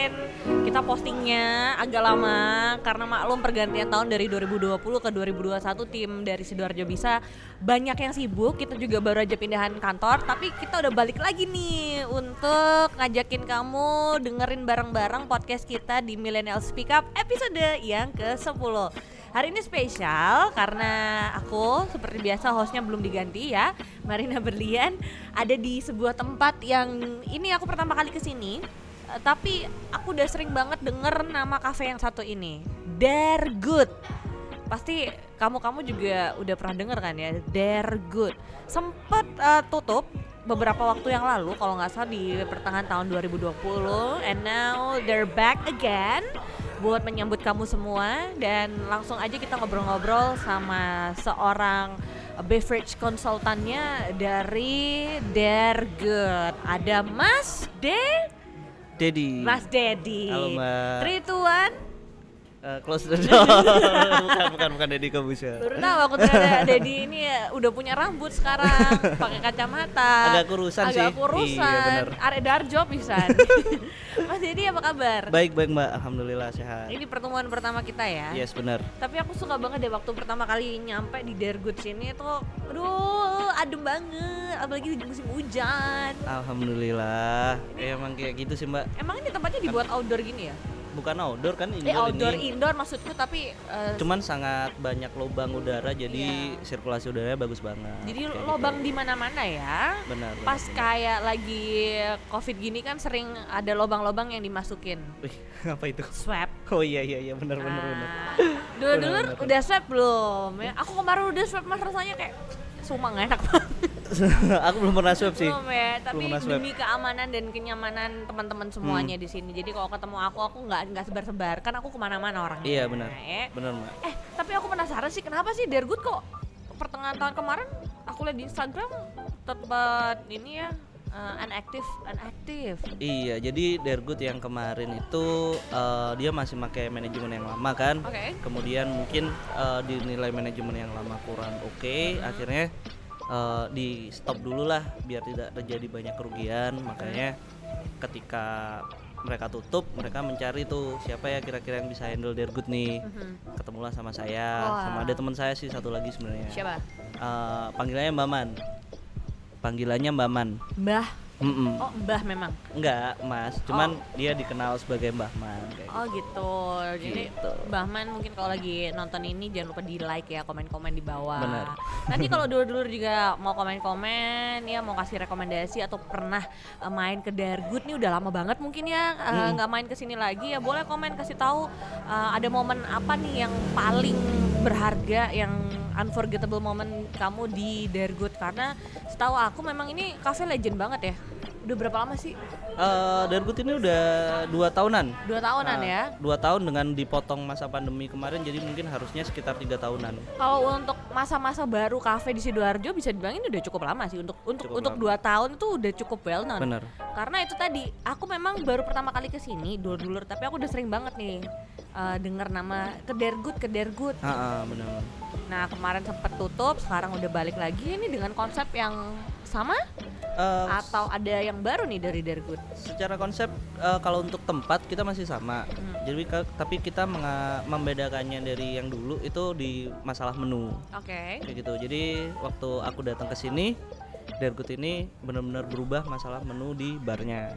kemarin-kemarin kita postingnya agak lama karena maklum pergantian tahun dari 2020 ke 2021 tim dari sidoarjo bisa banyak yang sibuk. Kita juga baru aja pindahan kantor, tapi kita udah balik lagi nih untuk ngajakin kamu dengerin bareng-bareng podcast kita di Millennial Speak Up episode yang ke-10. Hari ini spesial karena aku seperti biasa hostnya belum diganti ya Marina Berlian ada di sebuah tempat yang ini aku pertama kali ke sini eh, Tapi aku udah sering banget denger nama cafe yang satu ini. Dare Good. Pasti kamu-kamu juga udah pernah denger kan ya? Dare Good. Sempet eh, tutup beberapa waktu yang lalu kalau nggak salah di pertengahan tahun 2020 and now they're back again buat menyambut kamu semua. Dan langsung aja kita ngobrol-ngobrol sama seorang beverage konsultannya dari Dare Good. Ada Mas De Dedi. Mas Dedi. Halo, Mbak. Three, two, one. Eh, close the door. bukan bukan bukan Dedi Kobusha. Baru tahu aku ternyata Dedi ini ya udah punya rambut sekarang, pakai kacamata. Agak kurusan Agak sih. kurusan. Iya. Arek Darjo pisan. Mas Dedi apa kabar? Baik baik Mbak, alhamdulillah sehat. Ini pertemuan pertama kita ya. Yes benar. Tapi aku suka banget deh waktu pertama kali nyampe di Dergut sini tuh aduh adem banget apalagi di musim hujan. Alhamdulillah. Eh, emang kayak gitu sih Mbak. Emang ini tempatnya dibuat outdoor gini ya? Bukan outdoor kan Eh indoor outdoor ini. indoor maksudku tapi eh, Cuman sangat banyak lubang udara jadi Iya. sirkulasi udaranya bagus banget. jadi Kayak lobang gitu. di mana-mana ya. Benar. Pas benar. kayak lagi covid gini kan sering ada lobang-lobang yang dimasukin Wih, apa itu? swab. Oh iya iya iya benar benar benar. Nah, Benar, benar. udah swab belum ya? Aku kemarin udah swab mas rasanya kayak sumpah nggak enak banget. Aku belum pernah swab sih. Belum ya, tapi Belum demi keamanan dan kenyamanan teman-teman semuanya Hmm. di sini. Jadi kalau ketemu aku, aku nggak nggak sebar-sebar, kan aku ke mana-mana orangnya. Iya benar. ya. Benar Mbak. Eh, tapi aku penasaran sih, kenapa sih Dergut kok pertengahan tahun kemarin aku lihat di Instagram tempat ini ya uh, unactive, unactive. Iya, jadi Dergut yang kemarin itu eh, dia masih pakai manajemen yang lama kan. Oke. Kemudian mungkin eh, dinilai manajemen yang lama kurang oke, akhirnya eh, di stop dulu lah biar tidak terjadi banyak kerugian. Makanya ketika mereka tutup, mereka mencari tuh siapa ya kira-kira yang bisa handle Dergut nih. Mhm. Ketemulah sama saya, Wah. sama ada teman saya sih satu lagi sebenarnya. Siapa? Eh, panggilannya Mbak Man. Panggilannya Mbak Man. Mbah. Mm-mm. Oh, Mbah memang. Enggak, Mas. Cuman dia dikenal sebagai Mbah Man kayak Oh gitu. Jadi Gitu. Mbah Man mungkin kalau lagi nonton ini jangan lupa di like ya, komen-komen di bawah. Bener. Nanti kalau dulu-dulu juga mau komen-komen ya mau kasih rekomendasi atau pernah eh, main ke Dargut nih udah lama banget mungkin ya eh, nggak main ke sini lagi ya boleh komen kasih tahu eh, ada momen apa nih yang paling berharga yang unforgettable moment kamu di Dargut karena setahu aku memang ini cafe legend banget ya. Udah berapa lama sih? Eh, Dargut ini udah dua tahunan. Dua tahunan Nah, ya. Dua tahun dengan dipotong masa pandemi kemarin, jadi mungkin harusnya sekitar tiga tahunan. Kalau untuk masa-masa baru kafe di sidoarjo bisa dibilang ini udah cukup lama sih untuk untuk Cukup untuk lama. dua tahun itu udah cukup well known. Bener. Karena itu tadi aku memang baru pertama kali ke sini dulur-dulur tapi aku udah sering banget nih eh, denger nama kedergut kedergut. Ah, ah, bener. Nah kemarin sempet tutup sekarang udah balik lagi ini dengan konsep yang sama Eh, atau ada yang baru nih dari dergut. secara konsep eh, kalau untuk tempat kita masih sama. Hmm. Jadi tapi kita membedakannya dari yang dulu itu di masalah menu. Oke. Kayak gitu. Jadi waktu aku datang ke sini, Dergut ini benar-benar berubah masalah menu di barnya.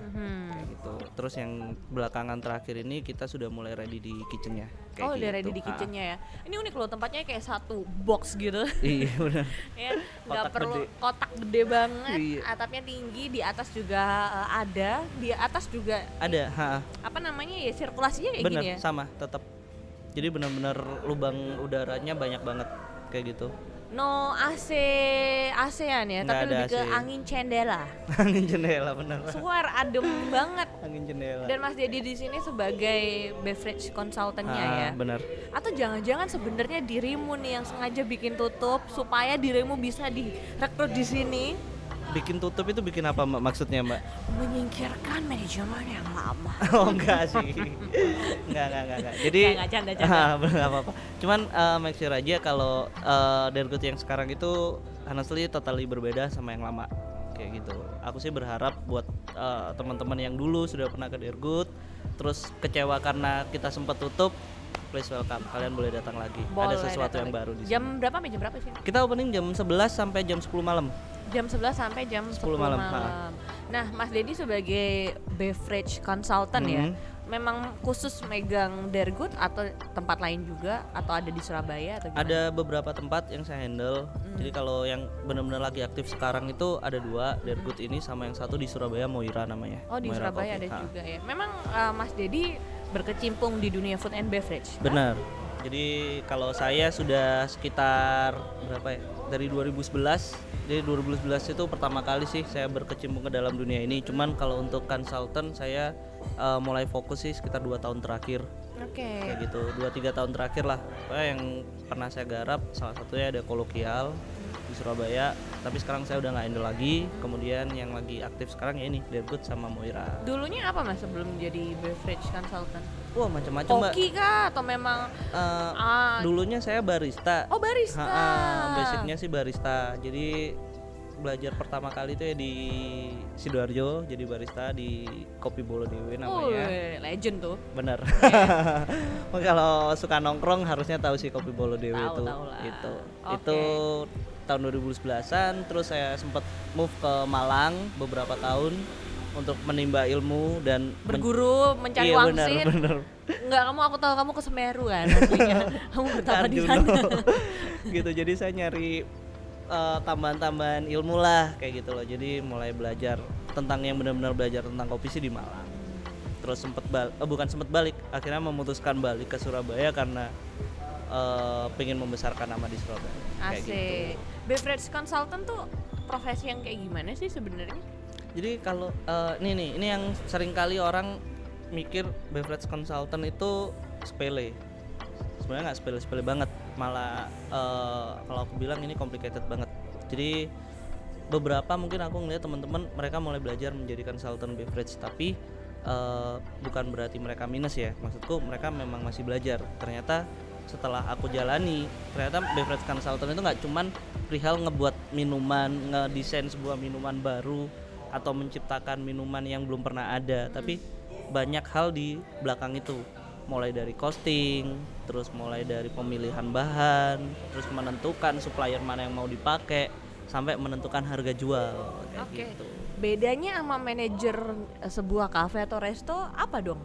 Kayak gitu. Terus yang belakangan terakhir ini kita sudah mulai ready di kitchennya. kayak Oh udah gitu. ready di Ah. kitchennya ya. Ini unik loh tempatnya kayak satu box gitu. Iya benar. ya nggak Kotak perlu gede. kotak gede banget Iya. atapnya tinggi di atas juga eh, ada di atas juga Ada, ha, apa namanya ya sirkulasinya kayak benar gini ya sama tetap. Jadi benar-benar lubang udaranya banyak banget kayak gitu. No AC ASEAN ya Nggak tapi lebih ke AC. angin cendela Angin jendela benar. suar adem banget Angin jendela. dan Mas Dedi di sini sebagai beverage consultantnya Ah, ya benar. atau jangan-jangan sebenarnya dirimu nih yang sengaja bikin tutup supaya dirimu bisa direkrut di sini Bikin tutup itu bikin apa Mbak maksudnya Mbak? menyingkirkan manajemen yang lama oh enggak sih. enggak, enggak, enggak, enggak. Jadi Enggak, enggak, canda, canda. Ah, apa-apa. Cuman eh, make sure aja kalau eh, Dergut yang sekarang itu honestly totally berbeda sama yang lama. kayak gitu aku sih berharap buat eh, teman-teman yang dulu sudah pernah ke Dergut terus kecewa karena kita sempat tutup please welcome kalian boleh datang lagi ada Boleh sesuatu datang yang lagi. baru di sini Jam berapa sampai jam berapa sih? kita opening jam 11 sampai jam 10 malam Jam 11 sampai jam 10, 10 malam. malam, Nah, Mas Dedi sebagai beverage consultant ya, Mhm. memang khusus megang Dergut atau tempat lain juga atau ada di Surabaya atau gimana? ada beberapa tempat yang saya handle Hmm. jadi kalau yang benar-benar lagi aktif sekarang itu ada dua Dergut ini sama yang satu di Surabaya Moira namanya Oh di Moira Surabaya ada Coffee. Ha. juga ya. Memang uh, Mas Dedi berkecimpung di dunia food and beverage. kah? Benar. Jadi kalau saya sudah sekitar berapa ya? Dari 2011. Jadi 2011 itu pertama kali sih saya berkecimpung ke dalam dunia ini. Cuman kalau untuk konsultan saya eh, mulai fokus sih sekitar dua tahun terakhir Oke. kayak gitu. Dua tiga tahun terakhir lah. Pokoknya yang pernah saya garap salah satunya ada kolokial di Surabaya. Tapi sekarang saya udah nggak handle lagi. Kemudian yang lagi aktif sekarang ya ini Dergut sama Moira. Dulunya apa Mas sebelum jadi beverage consultant? Wah macam-macam mbak. Koki kah atau memang Eh, ah, dulunya saya barista. Oh barista. Ha-ha, basicnya sih barista. Jadi belajar pertama kali itu ya di sidoarjo jadi barista di Kopi Bolo Dewi namanya. Wih, legend tuh. Bener. Oh, Kalau suka nongkrong harusnya tahu sih Kopi Bolo Dewi Tahu, itu. tahu lah. Itu. Oke. Itu tahun 2011-an terus saya sempat move ke Malang beberapa tahun untuk menimba ilmu dan men- Berguru mencari iya, wangsit. benar. Enggak, kamu aku tahu kamu ke Semeru kan kamu betapa di Arjuno. sana. gitu jadi saya nyari eh, tambahan-tambahan ilmu lah kayak gitu loh jadi mulai belajar tentang yang benar-benar belajar tentang kopi sih di Malang terus sempet bal eh, bukan sempet balik akhirnya memutuskan balik ke Surabaya karena eh, pengen membesarkan nama di Surabaya. Kayak gitu. Asik. Beverage consultant tuh profesi yang kayak gimana sih sebenarnya? jadi kalau eh, ini nih ini yang sering kali orang mikir beverage consultant itu sepele. Sebenarnya nggak sepele-sepele banget. Malah eh, kalau aku bilang ini complicated banget. Jadi beberapa mungkin aku ngeliat teman-teman mereka mulai belajar menjadi consultant beverage. Tapi eh, bukan berarti mereka minus ya. Maksudku mereka memang masih belajar. Ternyata setelah aku jalani ternyata beverage consultant itu nggak cuman perihal ngebuat minuman ngedesain sebuah minuman baru atau menciptakan minuman yang belum pernah ada tapi banyak hal di belakang itu mulai dari costing terus mulai dari pemilihan bahan terus menentukan supplier mana yang mau dipakai sampai menentukan harga jual kayak Oke. gitu Bedanya sama manajer eh, sebuah kafe atau resto apa dong?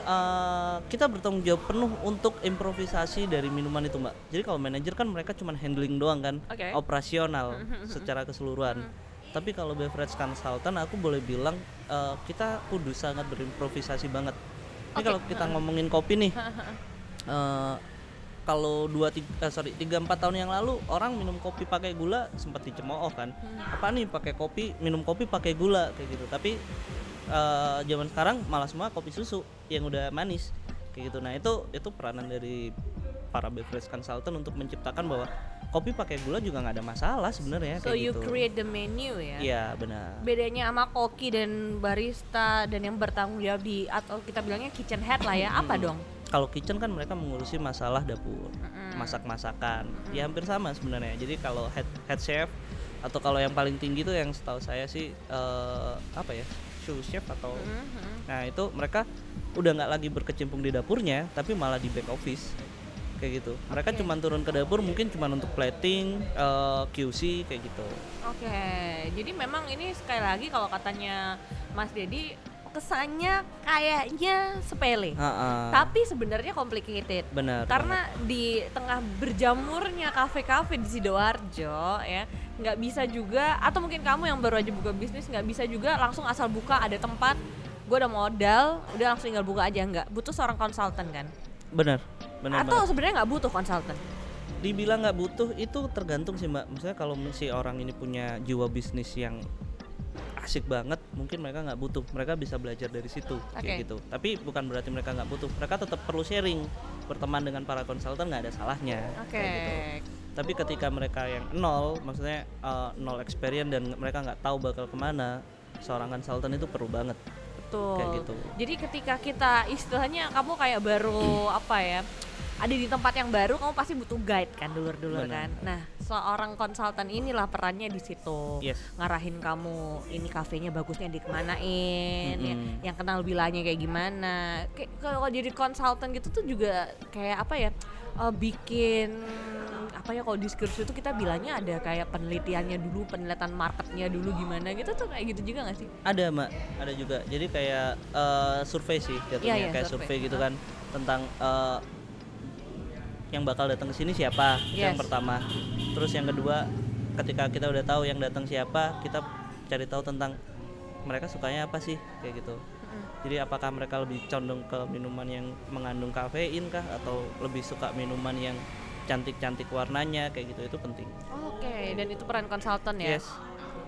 Eh, kita bertanggung jawab penuh untuk improvisasi dari minuman itu mbak. Jadi kalau manajer kan mereka cuma handling doang kan Oke. operasional secara keseluruhan. Tapi kalau beverage consultant aku boleh bilang eh, kita kudu sangat berimprovisasi banget. Ini Oke. kalau kita ngomongin kopi nih eh, kalau dua tiga eh, sorry tiga empat tahun yang lalu orang minum kopi pakai gula sempat dicemooh kan. Apa nih pakai kopi minum kopi pakai gula kayak gitu. Tapi eh, zaman sekarang malah semua kopi susu yang udah manis kayak gitu. Nah itu itu peranan dari para beverage consultant untuk menciptakan bahwa kopi pakai gula juga nggak ada masalah sebenarnya So kayak you gitu. create the menu ya? iya benar. Bedanya sama koki dan barista dan yang bertanggung jawab di atau kita bilangnya kitchen head lah ya, apa dong? kalau kitchen kan mereka mengurusi masalah dapur masak-masakan. Ya hampir sama sebenarnya. Jadi kalau head head chef atau kalau yang paling tinggi tuh yang setahu saya sih eh, apa ya sous chef atau Mhm. nah itu mereka udah nggak lagi berkecimpung di dapurnya tapi malah di back office kayak gitu mereka Oke. cuma turun ke dapur mungkin cuma untuk plating eh, QC kayak gitu Oke, jadi memang ini sekali lagi kalau katanya Mas Dedi kesannya kayaknya sepele. Ha-ha. Tapi sebenarnya complicated. benar Karena di tengah berjamurnya kafe-kafe di sidoarjo ya, nggak bisa juga atau mungkin kamu yang baru aja buka bisnis nggak bisa juga langsung asal buka ada tempat, gue udah modal, udah langsung tinggal buka aja nggak. Butuh seorang konsultan kan? benar benar atau sebenarnya nggak butuh konsultan? dibilang nggak butuh itu tergantung sih mbak misalnya kalau si orang ini punya jiwa bisnis yang asik banget mungkin mereka nggak butuh mereka bisa belajar dari situ Oke. kayak gitu tapi bukan berarti mereka nggak butuh mereka tetap perlu sharing berteman dengan para konsultan nggak ada salahnya Oke. kayak gitu tapi ketika mereka yang nol maksudnya uh, nol experience dan mereka nggak tahu bakal ke mana seorang konsultan itu perlu banget Betul. Kayak gitu. Jadi ketika kita istilahnya kamu kayak baru apa ya? ada di tempat yang baru kamu pasti butuh guide kan dulur-dulur kan. Nah, seorang konsultan inilah perannya di situ. Yes. Ngarahin kamu ini kafenya bagusnya di kemanain, ya, Mm-mm. yang kenal bilanya kayak gimana. Kayak kalau jadi konsultan gitu tuh juga kayak apa ya? eh, bikin apa ya kalau di skripsi itu kita bilangnya ada kayak penelitiannya dulu, penelitian marketnya dulu gimana gitu tuh kayak gitu juga gak sih? Ada mbak, ada juga. Jadi kayak eh, survei sih jatuhnya, Iya, iya, kayak survei. survei gitu kan tentang eh, yang bakal datang ke sini siapa yang Yes. pertama. Terus yang kedua, ketika kita udah tahu yang datang siapa, kita cari tahu tentang mereka sukanya apa sih kayak gitu. Jadi apakah mereka lebih condong ke minuman yang mengandung kafein kah atau lebih suka minuman yang cantik-cantik warnanya kayak gitu itu penting. Oke, dan itu peran konsultan ya. Yes.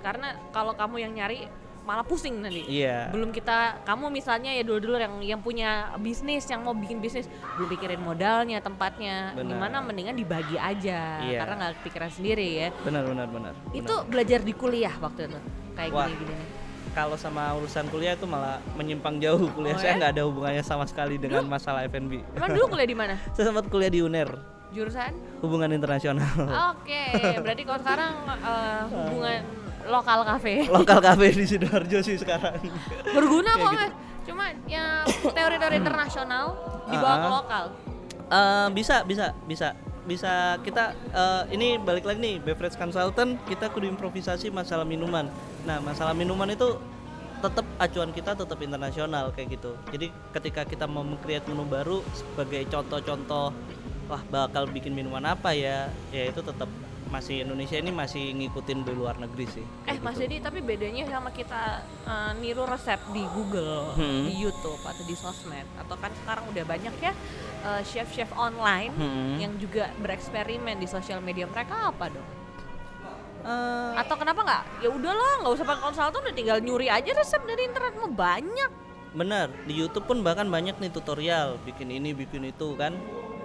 Karena kalau kamu yang nyari malah pusing nanti. Iya. Belum kita kamu misalnya ya dulu-dulu yang yang punya bisnis, yang mau bikin bisnis, belum pikirin modalnya, tempatnya. Benar. Gimana mendingan dibagi aja Iya. karena nggak pikiran sendiri ya. Benar benar benar. Itu belajar di kuliah waktu itu. Kayak Wah. gini-gini nih. kalau sama urusan kuliah itu malah menyimpang jauh kuliah Oh, saya ya? nggak ada hubungannya sama sekali dengan masalah F&B Emang dulu kuliah di mana? saya sempat kuliah di UNER Jurusan? hubungan internasional Oke, berarti kalau sekarang eh, hubungan lokal kafe. lokal kafe di sidoarjo sih sekarang Berguna kok, gitu. Cuma ya teori-teori internasional dibawa ke Ah. lokal. Eh, bisa bisa bisa bisa kita eh, ini balik lagi nih beverage consultant kita kudu improvisasi masalah minuman nah masalah minuman itu tetap acuan kita tetap internasional kayak gitu jadi ketika kita mau meng-create menu baru sebagai contoh-contoh wah bakal bikin minuman apa ya ya itu tetap masih Indonesia ini masih ngikutin di luar negeri sih Eh Mas Dedi, tapi bedanya sama kita eh, niru resep di Google, Hmm. di YouTube atau di sosmed, atau kan sekarang udah banyak ya eh, chef-chef online Hmm. yang juga bereksperimen di sosial media mereka apa dong? Eh, Atau kenapa nggak? Ya udahlah, nggak usah pakai konsultan, udah tinggal nyuri aja resep dari internet mau banyak. Bener, di YouTube pun bahkan banyak nih tutorial bikin ini, bikin itu kan.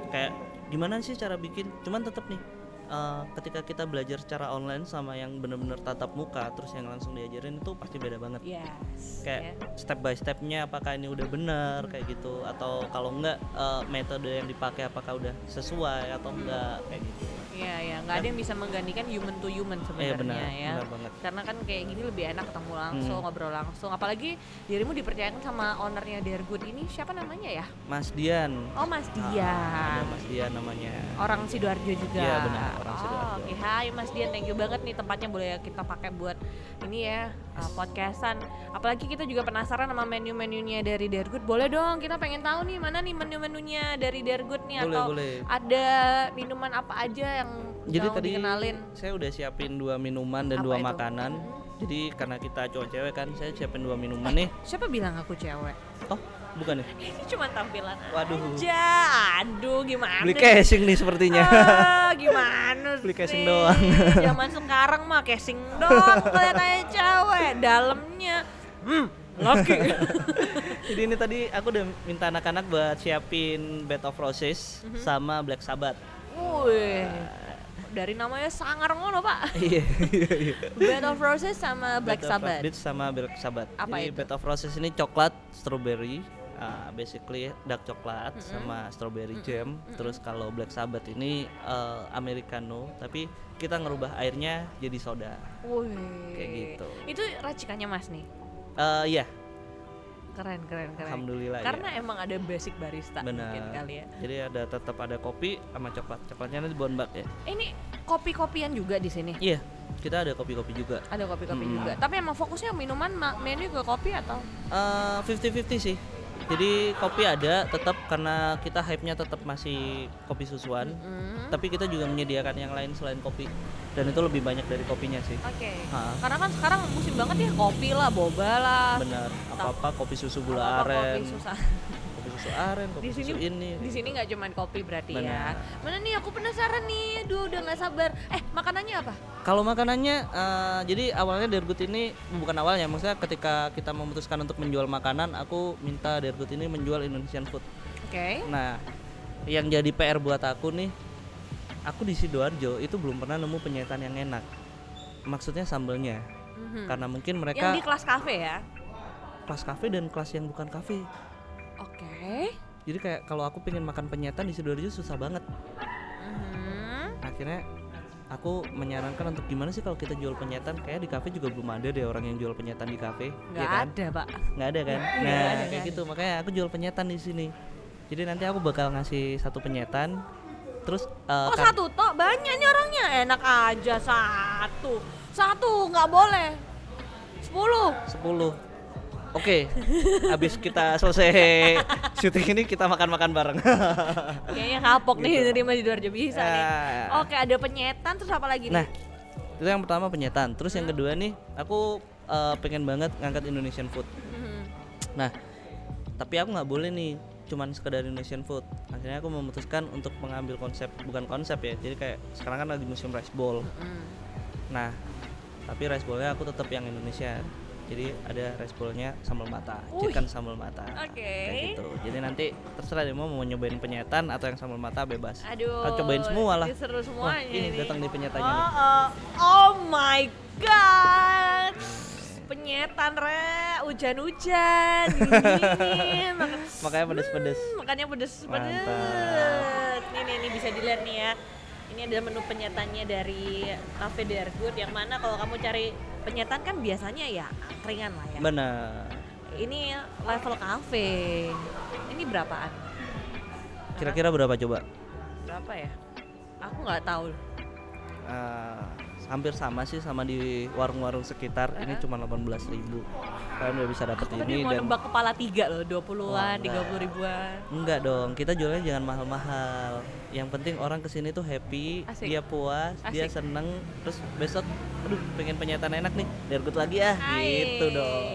Kayak gimana sih cara bikin? Cuman tetap nih eh, ketika kita belajar secara online sama yang bener-bener tatap muka terus yang langsung diajarin itu pasti beda banget. Yes. Kayak step by stepnya apakah ini udah bener kayak gitu atau kalau enggak eh, metode yang dipakai apakah udah sesuai atau enggak kayak gitu. Iya, ya, nggak ada yang bisa menggantikan human to human sebenarnya Iya, benar, ya. benar banget. Karena kan kayak gini lebih enak ketemu langsung, Hmm. ngobrol langsung. Apalagi dirimu dipercayakan sama ownernya Dergood ini siapa namanya ya? Mas Dian. Oh Mas Ah, Dian. ada Mas Dian namanya. Orang Sidoarjo juga. Iya, benar, orang oh, Sidoarjo. Oke, hai Mas Dian, thank you banget nih tempatnya boleh kita pakai buat ini ya uh, podcastan. Apalagi kita juga penasaran sama menu-menunya dari Dergood. Boleh dong, kita pengen tahu nih mana nih menu-menunya dari Dergood nih Boleh, atau boleh. ada minuman apa aja yang Jadi tadi dikenalin. saya udah siapin dua minuman dan Apa dua itu? makanan. Jadi karena kita cowok cewek kan, saya siapin dua minuman nih. Siapa bilang aku cewek? Oh, bukan ya? Ini cuma tampilan Waduh. aja. Aduh, gimana? Beli casing nih sepertinya. Ah, gimana Beli sih? casing doang. Zaman sekarang mah casing doang kelihatannya cewek, dalamnya hmm, laki. Jadi ini tadi aku udah minta anak-anak buat siapin Bed of Roses Mhm. sama Black Sabbath. Wih. Dari namanya sangar ngono, Pak. Iya, iya, iya. Bed of Roses sama Black Bed of Sabbath. Roses sama Black Sabbath. Apa Jadi itu? Bed of Roses ini coklat, strawberry, uh, basically dark coklat Mm-mm. sama strawberry Mm-mm. jam. Terus kalau Black Sabbath ini uh, americano, tapi kita ngerubah airnya jadi soda. Wih. Kayak gitu. Itu racikannya Mas nih. Eh iya, Keren, keren, keren. alhamdulillah Karena ya. emang ada basic barista Benar. mungkin kali ya. Jadi ada tetap ada kopi sama coklat. Coklatnya nanti bonbak ya. Ini kopi-kopian juga di sini. Iya, kita ada kopi-kopi juga. Ada kopi-kopi Mm. juga. Tapi emang fokusnya minuman ma- menu ke kopi atau? Eh, 50-50 sih. Jadi kopi ada tetap karena kita hype-nya tetap masih kopi susuan. Mm. Tapi kita juga menyediakan yang lain selain kopi. Dan itu lebih banyak dari kopinya sih. Oke. Ha. Karena kan sekarang musim banget ya kopi lah, boba lah. Benar. Apa-apa kopi susu gula apa-apa aren, Kopi susah. Susu aren, kopi Di sini susu ini. di sini nggak cuman kopi berarti ya. Benar. Mana nih aku penasaran nih. Aduh, udah nggak sabar. Eh, makanannya apa? Kalau makanannya, eh, jadi awalnya Dergut ini bukan awalnya, maksudnya ketika kita memutuskan untuk menjual makanan, aku minta Dergut ini menjual Indonesian food. Oke. Nah, yang jadi PR buat aku nih, aku di sidoarjo itu belum pernah nemu penyajian yang enak. Maksudnya sambelnya, Mhm. karena mungkin Yang mereka di kelas kafe ya. kelas kafe dan kelas yang bukan kafe. Oke. jadi kayak kalau aku pengen makan penyetan di sidoarjo susah banget. Mhm. akhirnya aku menyarankan untuk gimana sih kalau kita jual penyetan? Kayak di kafe juga belum ada deh orang yang jual penyetan di kafe nggak ya kan? ada pak. Nggak ada kan? Nggak nah ada, kayak gitu. Makanya aku jual penyetan di sini. Jadi nanti aku bakal ngasih satu penyetan. Terus eh, kok kar- satu tok? Banyak nih orangnya. Enak aja satu. Satu nggak boleh. Sepuluh. 10 Oke, habis kita selesai syuting ini kita makan-makan bareng. kayaknya kapok nih Gitu. nerima di Sidoarjo bisa nih Ah. oke ada penyetan terus apa lagi Nah, nih itu yang pertama penyetan. Terus yang kedua nih, aku eh, pengen banget ngangkat Indonesian food. Mhm. Nah, tapi aku nggak boleh nih cuman sekedar Indonesian food. Akhirnya aku memutuskan untuk mengambil konsep bukan konsep ya. Jadi kayak sekarang kan lagi musim rice bowl. Mhm. Nah, tapi rice bowlnya aku tetap yang Indonesia. Jadi ada rice bowlnya sambal mata, Wih. chicken sambal mata. Oke. Kayak gitu. Jadi nanti terserah deh mau mau nyobain penyetan atau yang sambal mata bebas. Aduh, Aku cobain semua lah. ini seru semuanya Wah, ini nih. datang di penyetannya Oh, nih. oh, oh my god. Penyetan re, hujan-hujan, dingin, makan- Makanya pedes-pedes. Hmm, makanya pedes pedes. Mantap. Ini nih, ini bisa dilihat nih ya. Ini adalah menu penyetannya dari Cafe Dergood yang mana kalau kamu cari penyetan kan biasanya ya angkringan lah ya. Benar. Ini level cafe. Ini berapaan? Kira-kira berapa coba? Berapa ya? Aku nggak tahu. Eh, hampir sama sih sama di warung-warung sekitar. Ini cuma 18.000 Kalian udah bisa dapet Aku tadi ini mau dan nembak kepala tiga loh, 20-an, Wah, 30 ribuan. enggak dong. Kita jualnya jangan mahal-mahal. Yang penting orang ke sini tuh happy, Asik. dia puas, dia Asik. seneng. Terus besok, aduh pengen penyetan enak nih, dergut lagi ah, gitu Hai, dong.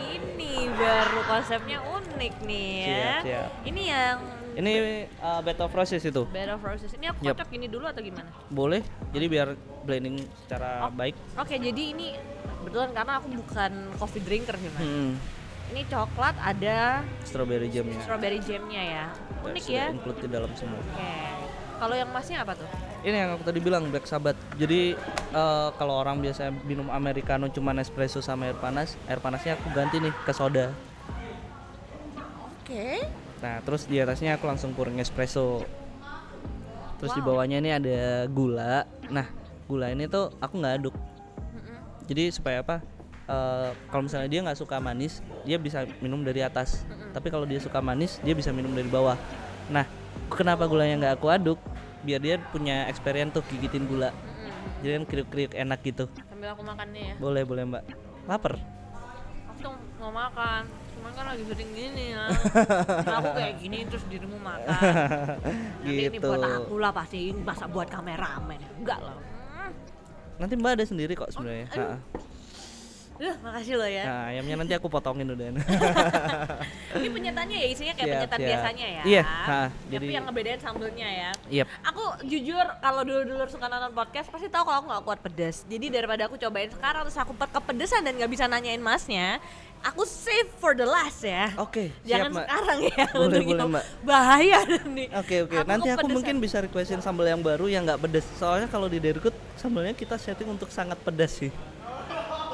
Ini baru konsepnya unik nih ya. Siap, siap. Ini yang Ini uh, bed of roses itu. Bed of Roses. Ini aku kocok gini dulu atau gimana? Boleh. Jadi biar blending secara Oh. baik. Oke, jadi ini kebetulan karena aku bukan coffee drinker sih, Mas. Hmm. Ini coklat ada Strawberry jamnya. strawberry jamnya ya. Unik ya. include di dalam semua. Oke. Kalau yang masnya apa tuh? Ini yang aku tadi bilang Black Sabbath. Jadi eh, kalau orang biasa minum americano cuma espresso sama air panas, air panasnya aku ganti nih ke soda. Oke. Nah, terus di atasnya aku langsung kurang espresso. Terus di Wow. bawahnya ini ada gula. Nah, gula ini tuh aku nggak aduk. Jadi supaya apa? Eh, kalau misalnya dia nggak suka manis, dia bisa minum dari atas. Tapi kalau dia suka manis, dia bisa minum dari bawah. Nah, kenapa gulanya nggak aku aduk? Biar dia punya experience tuh gigitin gula. Jadi kan kriuk-kriuk enak gitu. Sambil aku makannya ya. Boleh, boleh mbak. Lapar? Aku tuh mau makan. Cuman kan lagi sering gini ya. aku kayak gini terus dirimu makan. Nanti ini Gitu. buat aku lah pasti ini masa buat kameramen. Enggak lah. Hmm. Nanti mbak ada sendiri kok sebenarnya. Ha-ha. Duh, makasih loh ya. Nah, ayamnya nanti aku potongin udah. Ini penyetannya ya isinya kayak Siap, penyetan siap. biasanya ya. Iya, ha, Tapi jadi- yang ngebedain sambelnya ya. Yep. Aku jujur kalau dulu-dulu suka nonton podcast pasti tahu kalau aku nggak kuat pedas. Jadi daripada aku cobain sekarang terus aku kepedesan dan nggak bisa nanyain masnya, aku save for the last ya. Oke, Jangan siap sekarang ya. Boleh, untuk boleh, itu. Mbak. Bahaya nih. Oke oke, Aku nanti aku mungkin bisa requestin sambal yang baru yang nggak pedas. Soalnya kalau di Dergut sambalnya kita setting untuk sangat pedas sih.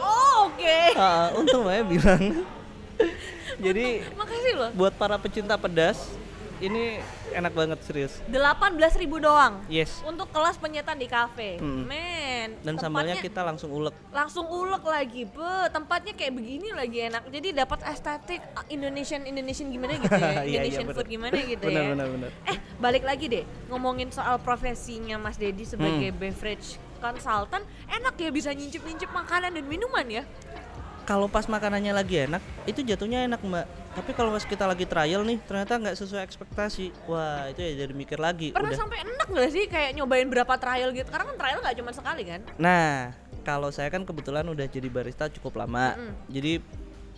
Oh, oke. Ah, untung Mbak ya bilang. Jadi Makasih loh. buat para pecinta pedas, ini enak banget serius. 18.000 ribu doang. Yes. Untuk kelas penyetan di kafe. Hmm. Men. Dan sambalnya kita langsung ulek. langsung ulek lagi be tempatnya kayak begini lagi enak jadi dapat estetik uh, Indonesian Indonesian gimana gitu ya Iya, iya, Indonesian bener. food gimana gitu Bener, ya bener, bener. eh balik lagi deh ngomongin soal profesinya Mas Dedi Hmm. sebagai beverage consultant enak ya bisa nyincip makanan dan minuman ya Kalau pas makanannya lagi enak, itu jatuhnya enak mbak. Tapi kalau pas kita lagi trial nih, ternyata nggak sesuai ekspektasi. Wah itu ya jadi mikir lagi. pernah udah. sampai enak gak sih kayak nyobain berapa trial gitu karena kan trial nggak cuma sekali kan Nah, kalau saya kan kebetulan udah jadi barista cukup lama. Mm-mm. Jadi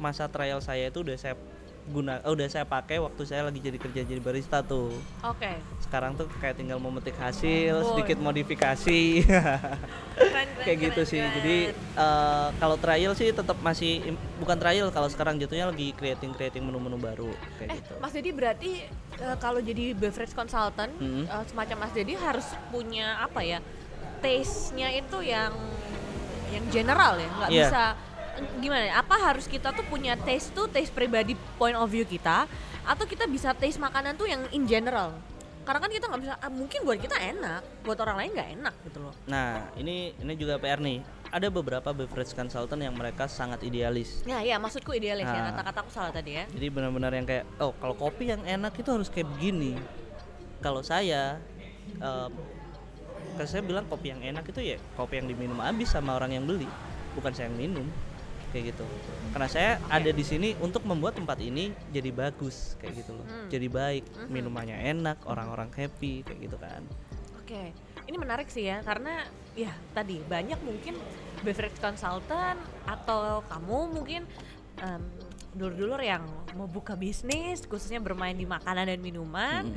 masa trial saya itu udah saya guna, oh, udah saya pakai waktu saya lagi jadi kerja jadi barista tuh. oke Sekarang tuh kayak tinggal memetik hasil, Boy. sedikit modifikasi. keren, keren, kayak gitu keren, sih. keren. Jadi eh, kalau trial sih tetap masih bukan trial kalau sekarang jatuhnya lagi creating creating menu-menu baru kayak Eh, gitu. Mas Dedi berarti eh, kalau jadi beverage consultant Mm-mm. eh, semacam Mas Dedi harus punya apa ya? Taste-nya itu yang yang general ya, nggak Iya. bisa gimana? Ya, harus kita tuh punya taste tuh taste pribadi point of view kita atau kita bisa taste makanan tuh yang in general karena kan kita nggak bisa ah, mungkin buat kita enak buat orang lain nggak enak gitu loh Nah, ini ini juga PR nih. Ada beberapa beverage consultant yang mereka sangat idealis. ya ya maksudku idealis ya Nah. kata-kataku salah tadi ya Jadi benar-benar yang kayak, oh kalau kopi yang enak itu harus kayak begini. Kalau saya, eh kalau saya bilang kopi yang enak itu ya kopi yang diminum habis sama orang yang beli, bukan saya yang minum, kayak gitu. Karena saya ada di sini untuk membuat tempat ini jadi bagus, kayak gitu loh. Hmm. Jadi baik, Mhm. minumannya enak, orang-orang happy, kayak gitu kan. Oke, ini menarik sih ya karena ya tadi banyak mungkin beverage consultant atau kamu mungkin em, dulur-dulur yang mau buka bisnis khususnya bermain di makanan dan minuman, Mm,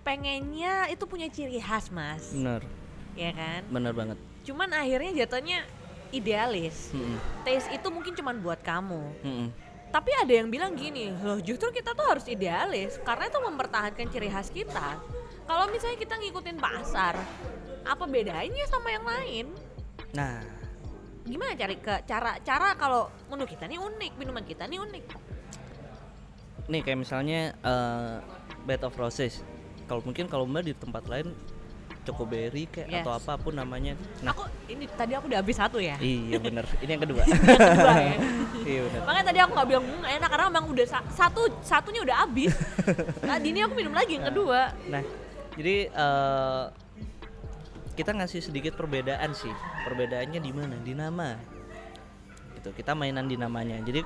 pengennya itu punya ciri khas mas, Bener, ya kan? bener banget. Cuman akhirnya jatuhnya idealis. Mm-mm, Taste itu mungkin cuman buat kamu. mm-mm. Tapi ada yang bilang gini, loh justru kita tuh harus idealis karena itu mempertahankan ciri khas kita. Kalau misalnya kita ngikutin pasar, apa bedanya sama yang lain? Nah, Gimana cari ke cara cara kalau menu kita nih unik, minuman kita nih unik. nih kayak misalnya eh, bed of roses kalau mungkin kalau mbak di tempat lain chocoberry kayak Yes. atau apa pun namanya nah Aku ini tadi aku udah habis satu ya. iya bener ini yang kedua Kedua ya. iya bener Makanya tadi aku nggak bilang "Hmm, enak karena memang udah sa- satu satunya udah habis. Nah, ini aku minum lagi yang kedua. nah jadi eh, kita ngasih sedikit perbedaan sih perbedaannya di mana di nama gitu kita mainan di namanya jadi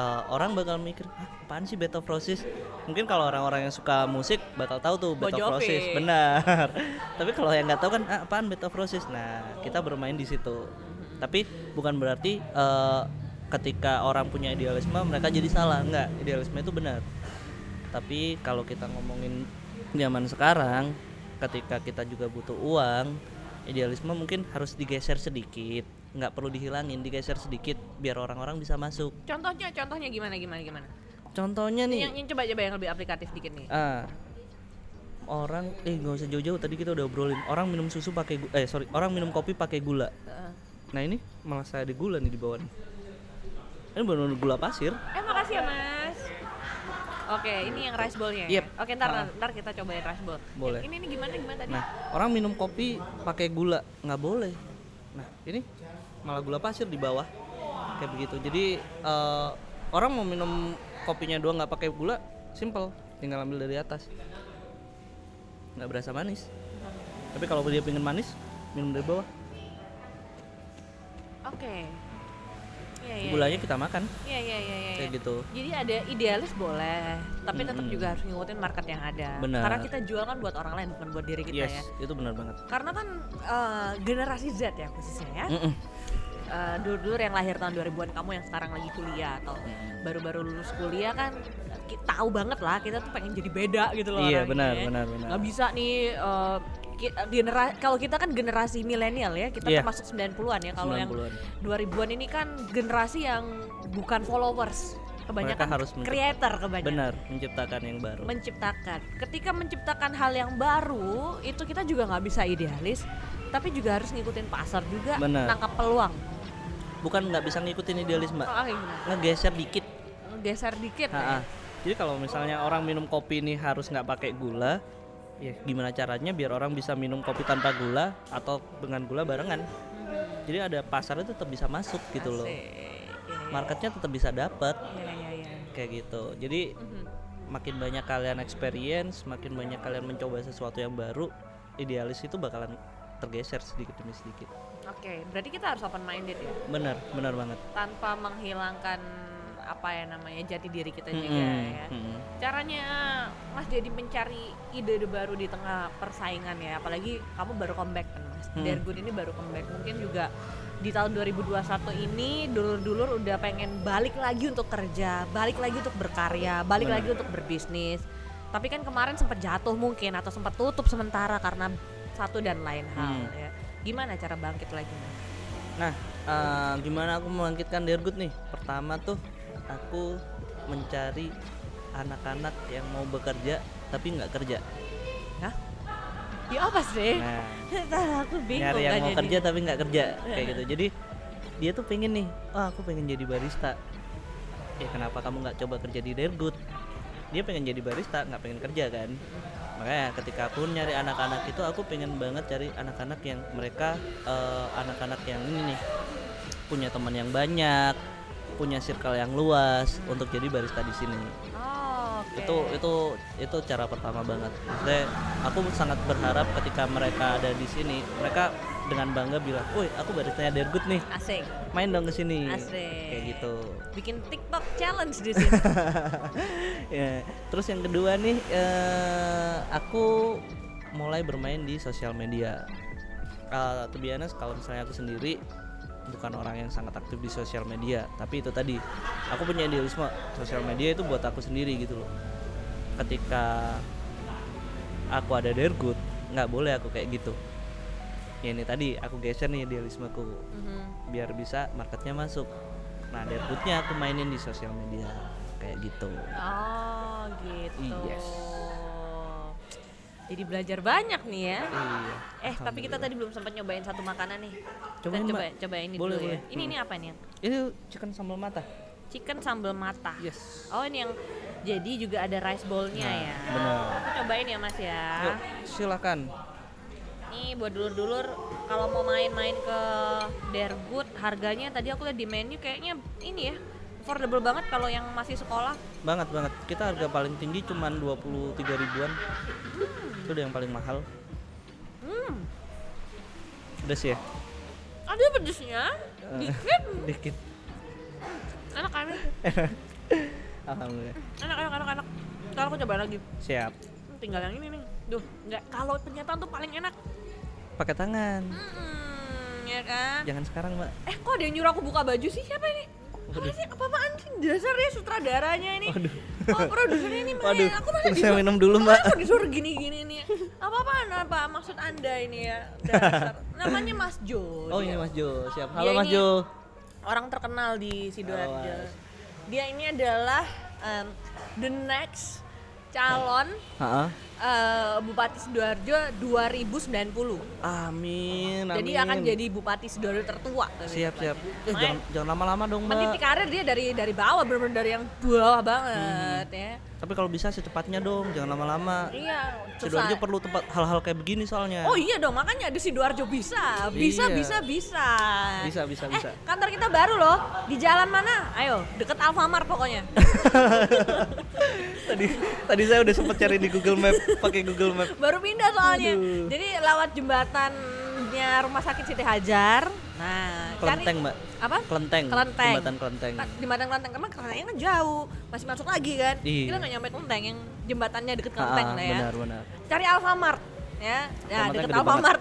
eh, orang bakal mikir "Hah, apaan sih Bed of Roses mungkin kalau orang-orang yang suka musik bakal tahu tuh Bed Bon of. Roses benar. Tapi kalau yang nggak tahu kan ah, apaan Bed of Roses nah kita bermain di situ. Tapi bukan berarti eh, ketika orang punya idealisme mereka jadi salah. Nggak idealisme itu benar. Tapi kalau kita ngomongin zaman sekarang ketika kita juga butuh uang idealisme mungkin harus digeser sedikit nggak perlu dihilangin digeser sedikit biar orang-orang bisa masuk Contohnya contohnya gimana gimana gimana? contohnya nih Yang, yang coba coba yang lebih aplikatif dikit nih. ah orang eh nggak usah jauh-jauh tadi kita udah obrolin orang minum susu pakai eh sorry orang minum kopi pakai gula Heeh. nah ini malah saya ada gula nih di bawah nih ini benar gula pasir Eh makasih ya mas. Oke, ini yang rice bowl-nya. ya? Yep. Oke, ntar Ah. ntar kita cobain rice bowl. Boleh. Ini, ini gimana gimana tadi? Nah, orang minum kopi pakai gula nggak boleh. Nah, ini malah gula pasir di bawah, kayak begitu. Jadi eh, orang mau minum kopinya doang nggak pakai gula, simple, tinggal ambil dari atas. Nggak berasa manis. Tapi kalau dia pengen manis, minum dari bawah. Oke. Iya iya. Gulanya kita makan, Iya iya iya iya. kayak iya. gitu. Jadi ada idealis boleh, tapi tetap Mm-mm. juga harus ngikutin market yang ada. Benar. Karena kita jual kan buat orang lain bukan buat diri kita yes, ya. itu benar banget. Karena kan eh, generasi Z ya khususnya ya. Mm-mm. Eh, dulur-dulur yang lahir tahun 2000-an kamu yang sekarang lagi kuliah atau baru-baru lulus kuliah kan kita tahu banget lah kita tuh pengen jadi beda gitu loh Iya, benar, ya. benar, benar. nggak bisa nih eh, ki- generasi kalau kita kan generasi milenial ya kita Iya. termasuk 90-an ya kalau yang 90-an. 2000-an ini kan generasi yang bukan followers kebanyakan Mereka harus creator kebanyakan Benar, menciptakan yang baru. menciptakan ketika menciptakan hal yang baru itu kita juga nggak bisa idealis tapi juga harus ngikutin pasar juga Benar. nangkap peluang Bukan nggak bisa ngikutin idealisme, oh, gimana? ngegeser dikit geser dikit Ha-ha. ya. Jadi kalau misalnya orang minum kopi ini harus nggak pakai gula, ya gimana caranya biar orang bisa minum kopi tanpa gula atau dengan gula barengan? Jadi ada pasarnya tetap bisa masuk gitu loh. Asik. Iya, iya. Marketnya tetap bisa dapat Iya, iya, iya. kayak gitu. Jadi Mhm. makin banyak kalian experience, makin banyak kalian mencoba sesuatu yang baru, idealis itu bakalan tergeser sedikit demi sedikit. Oke, berarti kita harus open minded ya, Benar, benar banget. tanpa menghilangkan apa ya namanya jati diri kita juga Mm-mm, ya. mm-mm. Caranya Mas jadi mencari ide-ide baru di tengah persaingan ya, apalagi kamu baru comeback kan Mas. Hmm. Dergood ini baru comeback, mungkin juga di tahun 2021 ini dulur-dulur udah pengen balik lagi untuk kerja, balik lagi untuk berkarya, balik Benar. lagi untuk berbisnis. Tapi kan kemarin sempat jatuh mungkin atau sempat tutup sementara karena satu dan lain hal Hmm. ya. Gimana cara bangkit lagi Mas? Nah, eh, gimana aku membangkitkan Dergut nih? Pertama tuh aku mencari anak-anak yang mau bekerja tapi nggak kerja. Hah? Ya apa sih? Nah, aku bingung nyari yang mau jadi. kerja tapi nggak kerja kayak gitu. Jadi dia tuh pengen nih, oh aku pengen jadi barista. ya kenapa kamu nggak coba kerja di Dergut dia pengen jadi barista nggak pengen kerja kan makanya ketika aku nyari anak-anak itu aku pengen banget cari anak-anak yang mereka eh, anak-anak yang ini nih punya teman yang banyak punya circle yang luas untuk jadi barista di sini Oh, oke. itu itu itu cara pertama banget Maksudnya aku sangat berharap ketika mereka ada di sini mereka dengan bangga bilang, "Woi, aku baristanya Dergut nih. asik. Main dong ke sini." Asik. Kayak gitu. Bikin TikTok challenge di sini. ya, terus yang kedua nih eh, aku mulai bermain di sosial media. Uh, to be honest, kalau misalnya aku sendiri bukan orang yang sangat aktif di sosial media, tapi itu tadi aku punya idealisme sosial media itu buat aku sendiri gitu loh. Ketika aku ada dergut, nggak boleh aku kayak gitu. Ya ini tadi aku geser nih idealismeku Mhm. biar bisa marketnya masuk. Nah dergutnya aku mainin di sosial media kayak gitu. Oh, gitu. Yes. Jadi belajar banyak nih ya. Iya. Eh, tapi kita tadi belum sempat nyobain satu makanan nih. Cobain, kita coba coba ini Boleh, dulu boleh. ya. Ini ini apa nih? Ini chicken sambal mata. Chicken sambal mata. Yes. Oh, ini yang jadi juga ada rice bowl-nya Nah, ya. benar. Aku cobain ya, Mas ya. Yuk, silakan. Nih buat dulur-dulur kalau mau main-main ke Dergut harganya tadi aku lihat di menu kayaknya ini ya affordable banget kalau yang masih sekolah. Banget banget. Kita harga paling tinggi cuman 23 ribuan. Itu udah yang paling mahal. Hmm, Pedes ya? ada pedesnya. Dikit. Dikit. Enak kan? Alhamdulillah. Enak enak enak enak. Kalau aku coba lagi. Siap. Hmm, Tinggal yang ini nih. Duh, enggak kalau penyataan tuh paling enak. Pakai tangan. Hmm, ya kan? Jangan sekarang, Mbak. Eh, kok ada yang nyuruh aku buka baju sih? Siapa ini? Apa sih? Apa-apaan sih? Dasarnya sutradaranya ini. Waduh. Oh, produsernya ini main. Waduh. Aku masa Saya disuruh- minum dulu, Mbak. Aku disuruh gini-gini nih. Apa-apaan apa maksud Anda ini ya? Dasar. Namanya Mas Jo. Oh, Dia ini Mas Jo. Siap. Dia Halo Mas ini- Jo. Orang terkenal di Sidoarjo. Mas. Dia ini adalah um, the next calon Heeh. Eh, Bupati Sidoarjo 2090. Amin. Amin. Jadi akan jadi Bupati Sidoarjo tertua. Siap, siap. Eh, jangan jangan lama-lama dong, Meniti Mbak. karir dia dari dari bawah benar-benar dari yang bawah banget ya. Tapi kalau bisa secepatnya dong, jangan lama-lama. Iya, Sidoarjo perlu tempat hal-hal kayak begini soalnya. Oh iya dong, makanya di Sidoarjo bisa, bisa, Iya. bisa, bisa. Bisa, bisa, eh, bisa. kantor kita baru loh, di jalan mana? Ayo, deket Alfamart pokoknya. tadi tadi saya udah sempet cari di Google Map, pakai Google Map. baru pindah soalnya. Aduh. Jadi lewat jembatannya Rumah Sakit Siti Hajar. Nah, cari Kelenteng, Mbak. apa? Kelenteng. Kelenteng. Jembatan Kelenteng. Kan Jembatan Kelenteng karena Kelenteng kan jauh, masih masuk lagi kan. Iya. Kita nggak nyampe Kelenteng yang jembatannya deket Kelenteng ah, lah ya. Benar, benar. Cari Alfamart ya. Ya, Alfamartnya deket Alfamart.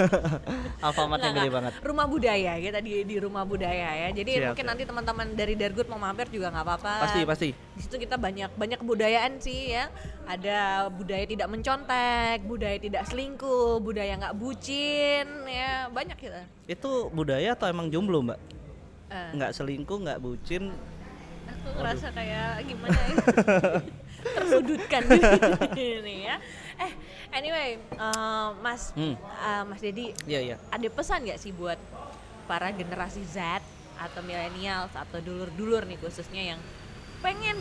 Alfamartnya Nggak, gede banget. Rumah budaya kita di di rumah budaya ya. Jadi Siap, mungkin siap. nanti teman-teman dari Dargut mau mampir juga nggak apa-apa. Pasti, pasti. Di situ kita banyak banyak kebudayaan sih ya. Ada budaya tidak mencontek, budaya tidak selingkuh, budaya nggak bucin ya banyak kita. Itu budaya atau emang jomblo, Mbak? Nggak selingkuh, nggak bucin. aku ngerasa kayak gimana ya tersudutkan ini ya. Eh anyway, eh, Mas Hmm. eh, Mas Dedi Iya, iya. ada pesan nggak sih buat para generasi Z atau milenial atau dulur-dulur nih khususnya yang pengen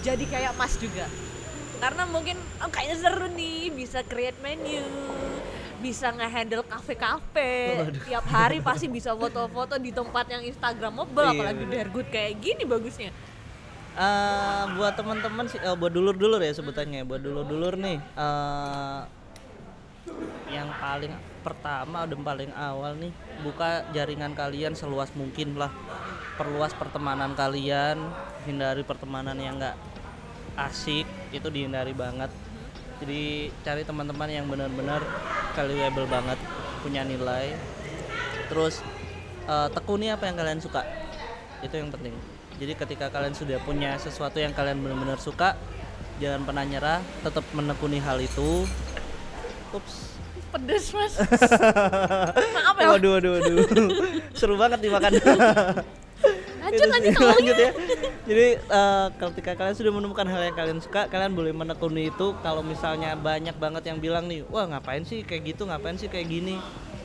jadi kayak Mas juga karena mungkin oh, kayaknya seru nih bisa create menu bisa nge-handle kafe-kafe tiap hari pasti bisa foto-foto di tempat yang instagramable Iya, apalagi. Dargut kayak gini bagusnya Eh, buat teman-teman sih, eh, buat dulur-dulur ya sebutannya, buat dulur-dulur nih. eh, yang paling pertama dan paling awal nih, buka jaringan kalian seluas mungkin lah. Perluas pertemanan kalian, hindari pertemanan yang enggak asik, itu dihindari banget. Jadi cari teman-teman yang benar-benar valuable banget, punya nilai. Terus eh, tekuni apa yang kalian suka, itu yang penting. Jadi ketika kalian sudah punya sesuatu yang kalian benar-benar suka, jangan pernah nyerah, tetap menekuni hal itu. Ups. pedes mas maaf ya Waduh, waduh, waduh. Seru banget dimakan. lanjut lanjut lanjut ya. Jadi eh, ketika kalian sudah menemukan hal yang kalian suka, kalian boleh menekuni itu. Kalau misalnya banyak banget yang bilang nih, wah ngapain sih kayak gitu, ngapain sih kayak gini,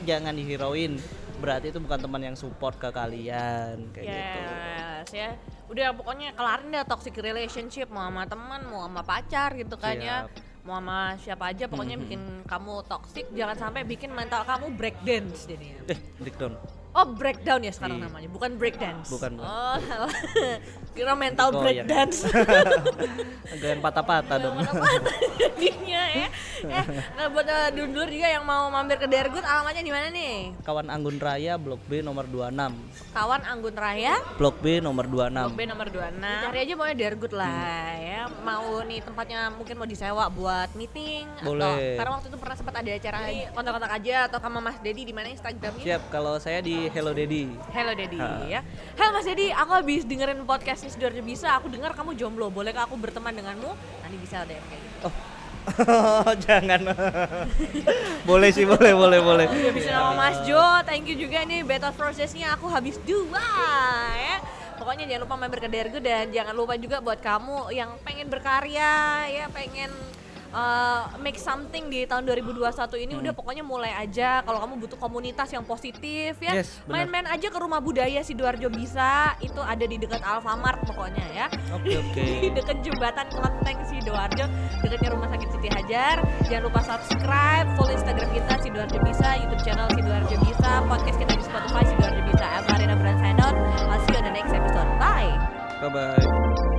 jangan dihirauin, berarti itu bukan teman yang support ke kalian kayak gitu. Yes ya. Udah pokoknya kelarin deh toxic relationship. Mau sama teman mau sama pacar gitu kan ya. Siap. mau sama siapa aja pokoknya Mhm. bikin kamu toxic. Jangan sampai bikin mental kamu break dance jadinya. Eh breakdown oh breakdown ya sekarang Iya. namanya. Bukan break dance. Bukan, bukan. oh kira mental Goyang. break dance. Agak yang patah-patah dong. jadinya ya. Eh nah buat uh, dulur juga yang mau mampir ke Dergut alamatnya di mana nih? Kawan Anggun Raya Blok B nomor 26 kawan Anggun Raya? Blok B nomor Blok 26 B nomor 26 Cari aja maunya Dergut lah ya. Mau nih tempatnya mungkin mau disewa buat meeting Atau Boleh. Karena waktu itu pernah sempat ada acara Kontak-kontak aja atau sama Mas Dedi di mana Instagramnya? Siap kalau saya di Hello Daddy. Hello Dedi Ha. ya. Halo Mas Dedi aku habis dengerin podcastnya Sidoarjo Bisa. Aku dengar kamu jomblo. Bolehkah aku berteman denganmu? Nanti bisa deh kayak gitu. Oh. Jangan. Boleh sih boleh boleh boleh. Udah bisa nama Mas Jo. Thank you juga nih Beta prosesnya aku habis dua ya. Pokoknya jangan lupa mampir ke Dergo dan jangan lupa juga buat kamu yang pengen berkarya ya. Pengen uh, make something di tahun 2021 ini udah pokoknya mulai aja. Kalau kamu butuh komunitas yang positif ya Yes, main-main aja ke rumah budaya Sidoarjo bisa. Itu ada di dekat Alfamart pokoknya ya. Oke oke. Di dekat jembatan Kelenteng Sidoarjo dekatnya rumah sakit Siti Hajar. Jangan lupa subscribe follow Instagram kita Sidoarjo Bisa YouTube channel Sidoarjo Bisa podcast kita di Spotify Sidoarjo Bisa. I'm Marina Brand sign out. I'll see you on the next episode. Bye. Bye bye